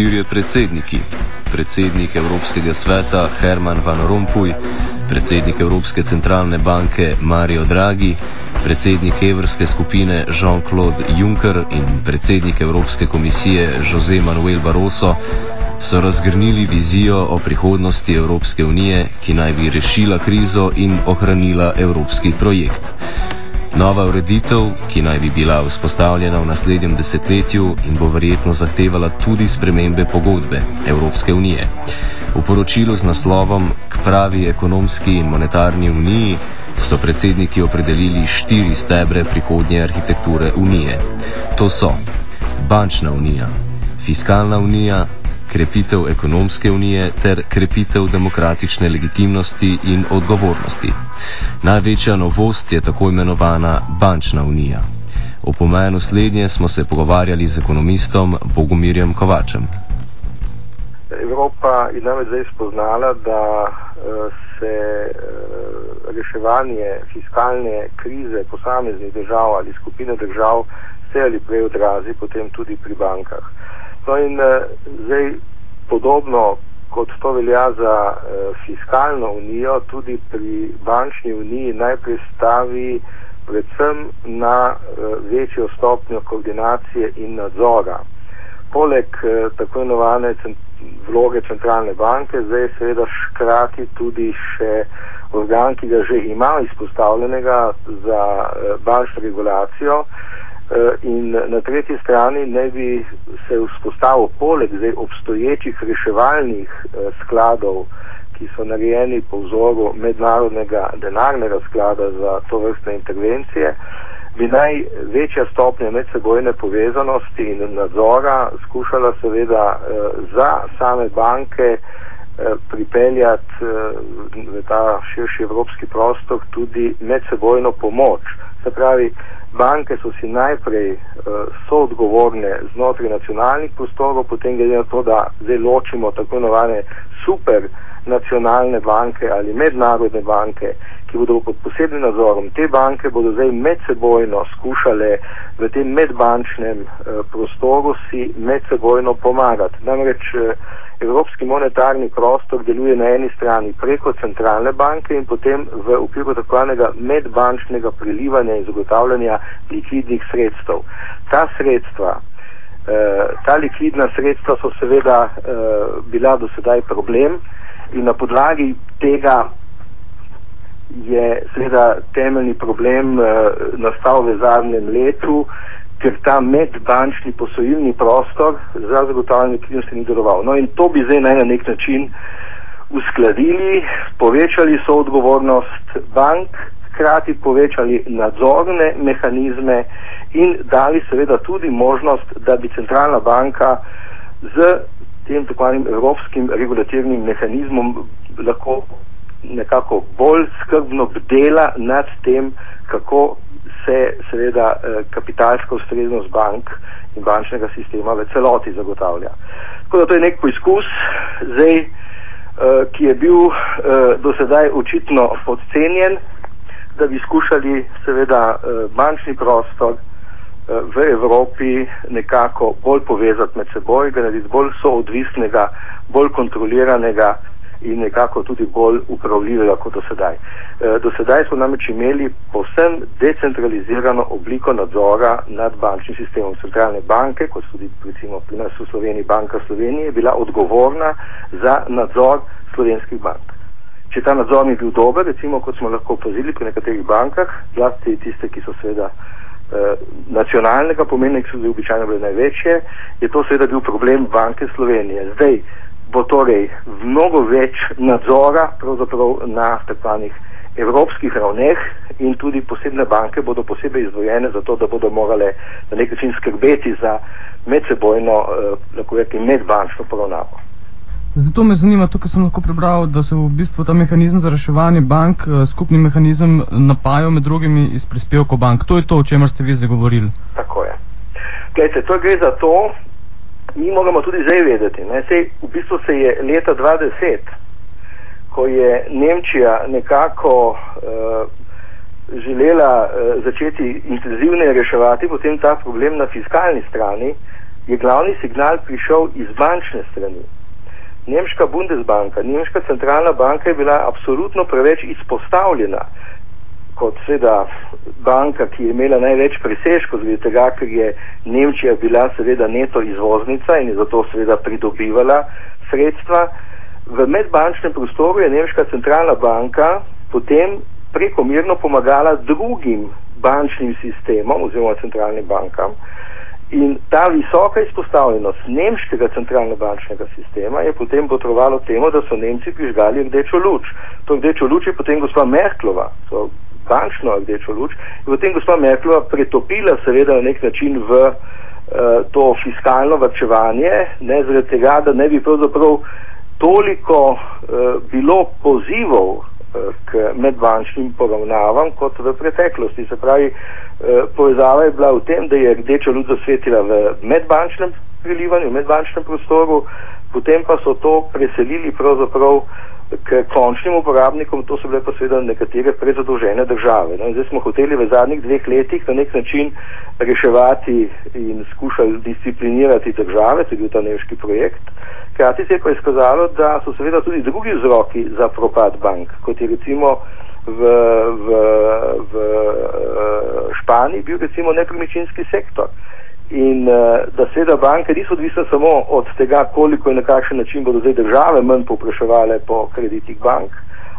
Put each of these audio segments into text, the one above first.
štirje predsedniki. Predsednik Evropskega sveta Herman Van Rompuy, predsednik Evropske centralne banke Mario Draghi, predsednik Evrske skupine Jean-Claude Juncker in predsednik Evropske komisije José Manuel Barroso so razgrnili vizijo o prihodnosti Evropske unije, ki naj bi rešila krizo in ohranila evropski projekt. Nova ureditev, ki naj bi bila vzpostavljena v naslednjem desetletju in bo verjetno zahtevala tudi spremembe pogodbe Evropske unije. V poročilu z naslovom K pravi ekonomski in monetarni uniji so predsedniki opredelili štiri stebre prihodnje arhitekture unije. To so bančna unija, fiskalna unija, krepitev ekonomske unije ter krepitev demokratične legitimnosti in odgovornosti. Največja novost je tako imenovana bančna unija. O pomenu slednje smo se pogovarjali z ekonomistom Bogomirjem Kovačem. Evropa je namreč zdaj spoznala, da se reševanje fiskalne krize posameznih držav ali skupine držav vse ali prej odrazi potem tudi pri bankah. No in uh, zdaj podobno kot to velja za uh, fiskalno unijo, tudi pri bančni uniji najprej stavi predvsem na uh, večjo stopnjo koordinacije in nadzora. Poleg tako imenovane vloge centralne banke, zdaj seveda škrati tudi še organ, ki ga že ima izpostavljenega za bančno regulacijo, Eh, in na tretji strani naj bi se vzpostavil poleg zdaj obstoječih reševalnih eh, skladov, ki so narejeni po vzoru mednarodnega denarnega sklada za to vrstne intervencije, bi naj večja stopnja medsebojne povezanosti in nadzora skušala seveda eh, za same banke pripeljati v ta širši evropski prostor tudi medsebojno pomoč. Se pravi, banke so si najprej uh, soodgovorne znotraj nacionalnih prostorov, potem glede na to, da zdaj ločimo tako imenovane super nacionalne banke ali mednarodne banke, ki bodo pod posebnim nadzorom. Te banke bodo zdaj medsebojno skušale v tem medbančnem uh, prostoru si medsebojno pomagati. Namreč uh, Evropski monetarni prostor deluje na eni strani preko centralne banke in potem v okviru takvanega medbančnega prelivanja in zagotavljanja likvidnih sredstev. Ta sredstva, eh, ta likvidna sredstva so seveda eh, bila do sedaj problem in na podlagi tega je seveda temeljni problem eh, nastal v zadnjem letu, ker ta medbančni posojilni prostor za zagotavljanje likvidnosti ni deloval. No in to bi zdaj na nek način uskladili, povečali so odgovornost bank, hkrati povečali nadzorne mehanizme in dali seveda tudi možnost, da bi centralna banka z tem tako imenim evropskim regulativnim mehanizmom lahko nekako bolj skrbno bdela nad tem, kako se seveda eh, kapitalska ustreznost bank in bančnega sistema v celoti zagotavlja. Tako da to je nek poizkus, zdaj, eh, ki je bil eh, do sedaj očitno podcenjen, da bi skušali seveda bančni prostor v Evropi nekako bolj povezati med seboj, ga narediti bolj soodvisnega, bolj kontroliranega in nekako tudi bolj upravljivega kot do sedaj. E, do sedaj smo namreč imeli povsem decentralizirano obliko nadzora nad bančnim sistemom. Centralne banke, kot tudi recimo pri nas v Sloveniji, Banka Slovenije, je bila odgovorna za nadzor slovenskih bank. Če ta nadzor ni bil dober, recimo kot smo lahko opazili pri nekaterih bankah, zlasti tiste, ki so seveda eh, nacionalnega pomena, ki so zdaj običajno bile največje, je to seveda bil problem Banke Slovenije. Zdaj, bo torej mnogo več nadzora na takvanih evropskih ravneh in tudi posebne banke bodo posebej izdvojene za to, da bodo morale na nek način skrbeti za medsebojno, eh, lahko rekel, medbančno poravnavo. Zato me zanima, tukaj sem lahko prebral, da se v bistvu ta mehanizem za reševanje bank, eh, skupni mehanizem, napaja med drugimi iz prispevkov bank. To je to, o čemer ste vi zdaj govorili. Tako je. Gledajte, to gre za to, mi moramo tudi zdaj vedeti. Sej, v bistvu se je leta 2010, ko je Nemčija nekako uh, želela uh, začeti intenzivneje reševati potem ta problem na fiskalni strani, je glavni signal prišel iz bančne strani. Nemška Bundesbanka, Nemška centralna banka je bila absolutno preveč izpostavljena kot seveda banka, ki je imela največ presežkov, zaradi tega, ker je Nemčija bila seveda neto izvoznica in je zato seveda pridobivala sredstva. V medbančnem prostoru je Nemška centralna banka potem prekomirno pomagala drugim bančnim sistemom oziroma centralnim bankam. In ta visoka izpostavljenost nemškega centralno-bančnega sistema je potem potrovalo temu, da so Nemci prižgali rdečo luč. To rdečo luč je potem gospa Merklova, so bančno rdečo luč, in potem gospa Merklova pretopila seveda na nek način v uh, to fiskalno vrčevanje, ne zaradi tega, da ne bi pravzaprav toliko uh, bilo pozivov k medbančnim poravnavam kot v preteklosti. Se pravi, eh, povezava je bila v tem, da je rdeča luč zasvetila v medbančnem prilivanju, v medbančnem prostoru, potem pa so to preselili pravzaprav k končnim uporabnikom, to so bile pa seveda nekatere prezadolžene države. No, zdaj smo hoteli v zadnjih dveh letih na nek način reševati in skušali disciplinirati države, to je bil ta nemški projekt. Hkrati se je pa izkazalo, da so seveda tudi drugi vzroki za propad bank, kot je recimo v, v, v eh, Španiji bil recimo nepremičninski sektor. In uh, da seveda banke niso odvisne samo od tega, koliko in na kakšen način bodo zdaj države manj popraševale po kreditih bank,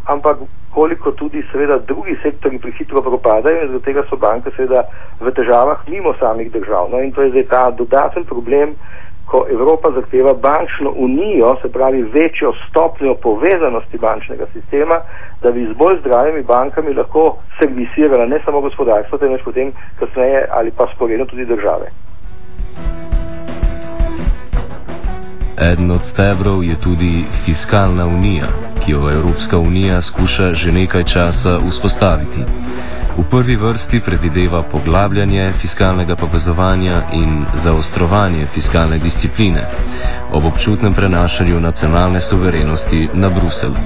ampak koliko tudi seveda drugi sektori prehitro propadajo in zaradi tega so banke seveda v težavah mimo samih držav. No in to je zdaj ta dodaten problem, ko Evropa zahteva bančno unijo, se pravi večjo stopnjo povezanosti bančnega sistema, da bi z bolj zdravimi bankami lahko servisirala ne samo gospodarstvo, temveč potem kasneje ali pa sporedno tudi države. Eden od stebrov je tudi fiskalna unija, ki jo Evropska unija skuša že nekaj časa vzpostaviti. V prvi vrsti predvideva poglabljanje fiskalnega povezovanja in zaostrovanje fiskalne discipline ob občutnem prenašanju nacionalne suverenosti na Bruselj.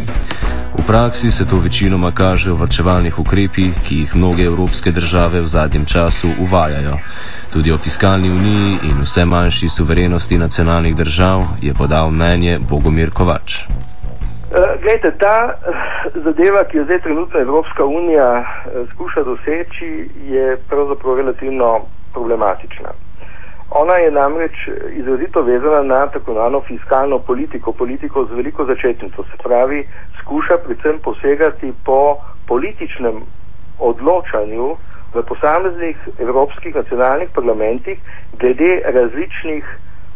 V praksi se to večinoma kaže v vrčevalnih ukrepih, ki jih mnoge evropske države v zadnjem času uvajajo. Tudi o fiskalni uniji in vse manjši suverenosti nacionalnih držav je podal mnenje Bogomir Kovač. Uh, Glede, ta uh, zadeva, ki jo zdaj trenutno Evropska unija uh, skuša doseči, je pravzaprav relativno problematična. Ona je namreč izrazito vezana na tako imenovano fiskalno politiko, politiko z veliko začetnico. Se pravi, skuša predvsem posegati po političnem odločanju v posameznih evropskih nacionalnih parlamentih glede različnih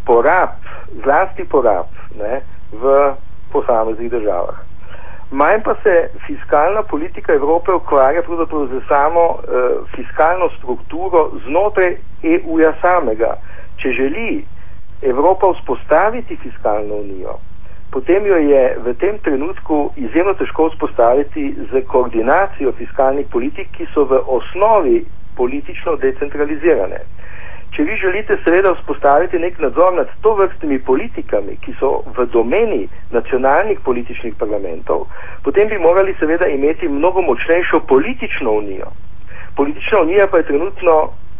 porab, zlasti porab ne, v posameznih državah. Manj pa se fiskalna politika Evrope ukvarja pravzaprav z samo uh, fiskalno strukturo znotraj EU-ja samega. Če želi Evropa vzpostaviti fiskalno unijo, potem jo je v tem trenutku izjemno težko vzpostaviti z koordinacijo fiskalnih politik, ki so v osnovi politično decentralizirane. Če vi želite seveda vzpostaviti nek nadzor nad to vrstnimi politikami, ki so v domeni nacionalnih političnih parlamentov, potem bi morali seveda imeti mnogo močnejšo politično unijo. Politična unija pa je trenutno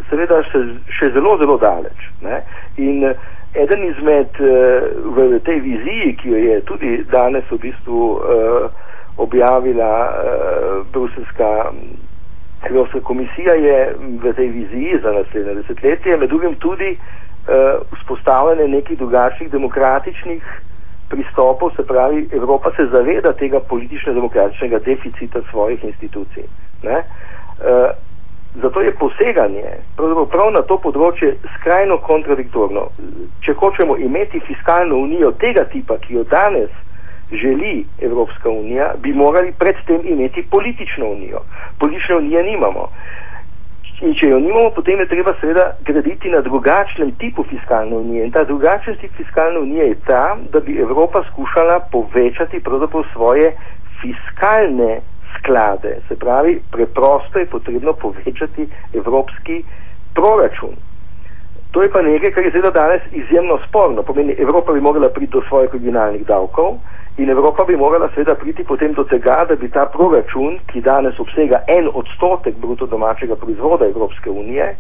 seveda še, še zelo, zelo daleč. Ne? In eden izmed uh, v tej viziji, ki jo je tudi danes v bistvu uh, objavila uh, Bruselska Evropska komisija, je v tej viziji za naslednje desetletje med drugim tudi vzpostavljanje nekih drugačnih demokratičnih pristopov, se pravi, Evropa se zaveda tega politično-demokratičnega deficita svojih institucij. Ne? Zato je poseganje prav na to področje skrajno kontradiktorno. Če hočemo imeti fiskalno unijo tega tipa, ki jo danes želi Evropska unija, bi morali predtem imeti politično unijo. Politične unije nimamo. In če jo nimamo, potem je treba seveda graditi na drugačnem tipu fiskalne unije. In ta drugačen tip fiskalne unije je ta, da bi Evropa skušala povečati pravzaprav svoje fiskalne sklade. Se pravi, preprosto je potrebno povečati evropski proračun. To je pa nekaj, kar je seveda danes izjemno sporno. Pomeni, Evropa bi morala priti do svojih originalnih davkov in Evropa bi morala seveda priti potem do tega, da bi ta proračun, ki danes obsega en odstotek bruto domačega proizvoda Evropske unije,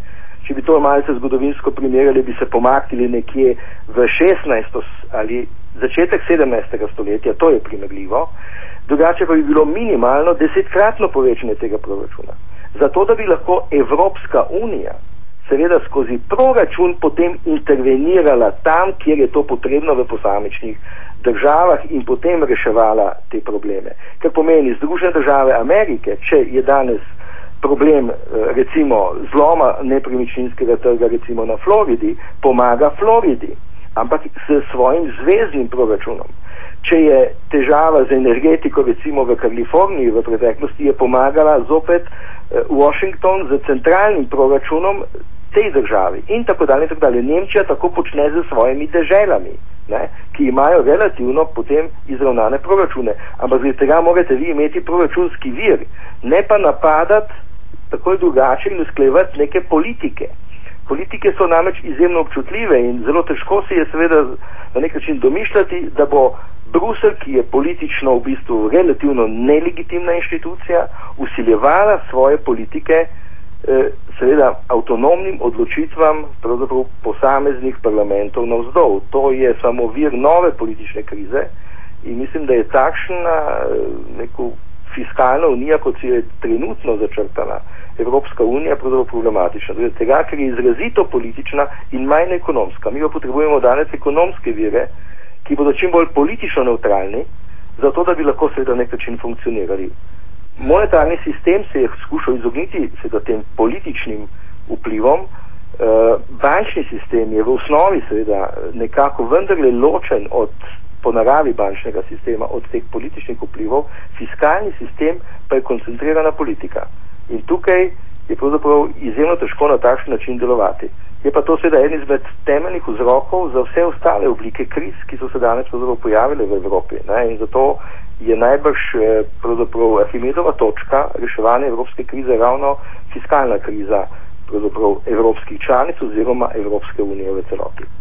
če bi to malce zgodovinsko primerjali, bi se pomaknili nekje v 16. ali začetek 17. stoletja, to je primerljivo, drugače pa bi bilo minimalno desetkratno povečanje tega proračuna. Zato, da bi lahko Evropska unija seveda skozi proračun potem intervenirala tam, kjer je to potrebno v posamičnih državah in potem reševala te probleme. Ker pomeni Združene države Amerike, če je danes problem eh, recimo zloma nepremičninskega trga recimo na Floridi, pomaga Floridi, ampak s svojim zvezdnim proračunom. Če je težava z energetiko recimo v Kaliforniji v preteklosti, je pomagala zopet eh, Washington z centralnim proračunom tej državi in tako dalje, in tako dalje. Nemčija tako počne z svojimi deželami, ne, ki imajo relativno potem izravnane proračune. Ampak zaradi tega morate vi imeti proračunski vir, ne pa napadati tako drugače in usklejevati neke politike. Politike so namreč izjemno občutljive in zelo težko si je seveda na nek način domišljati, da bo Brusel, ki je politično v bistvu relativno nelegitimna inštitucija, usiljevala svoje politike Eh, seveda avtonomnim odločitvam posameznih parlamentov navzdol. To je samo vir nove politične krize in mislim, da je takšna eh, neko fiskalna unija, kot si je trenutno začrtana, Evropska unija, pravzaprav problematična. Tudi tega, ker je izrazito politična in manj ekonomska. Mi pa potrebujemo danes ekonomske vire, ki bodo čim bolj politično neutralni, zato da bi lahko seveda na nek način funkcionirali monetarni sistem se je skušal izogniti tem političnim vplivom. Uh, bančni sistem je v osnovi seveda nekako vendarle ločen od po naravi bančnega sistema, od teh političnih vplivov, fiskalni sistem pa je koncentrirana politika. In tukaj je pravzaprav izjemno težko na takšen način delovati. Je pa to seveda en izmed temeljnih vzrokov za vse ostale oblike kriz, ki so se danes pojavile v Evropi. Ne? In zato je najbrž eh, Arhimedova točka reševanja evropske krize ravno fiskalna kriza evropskih članic oziroma Evropske unije v celoti.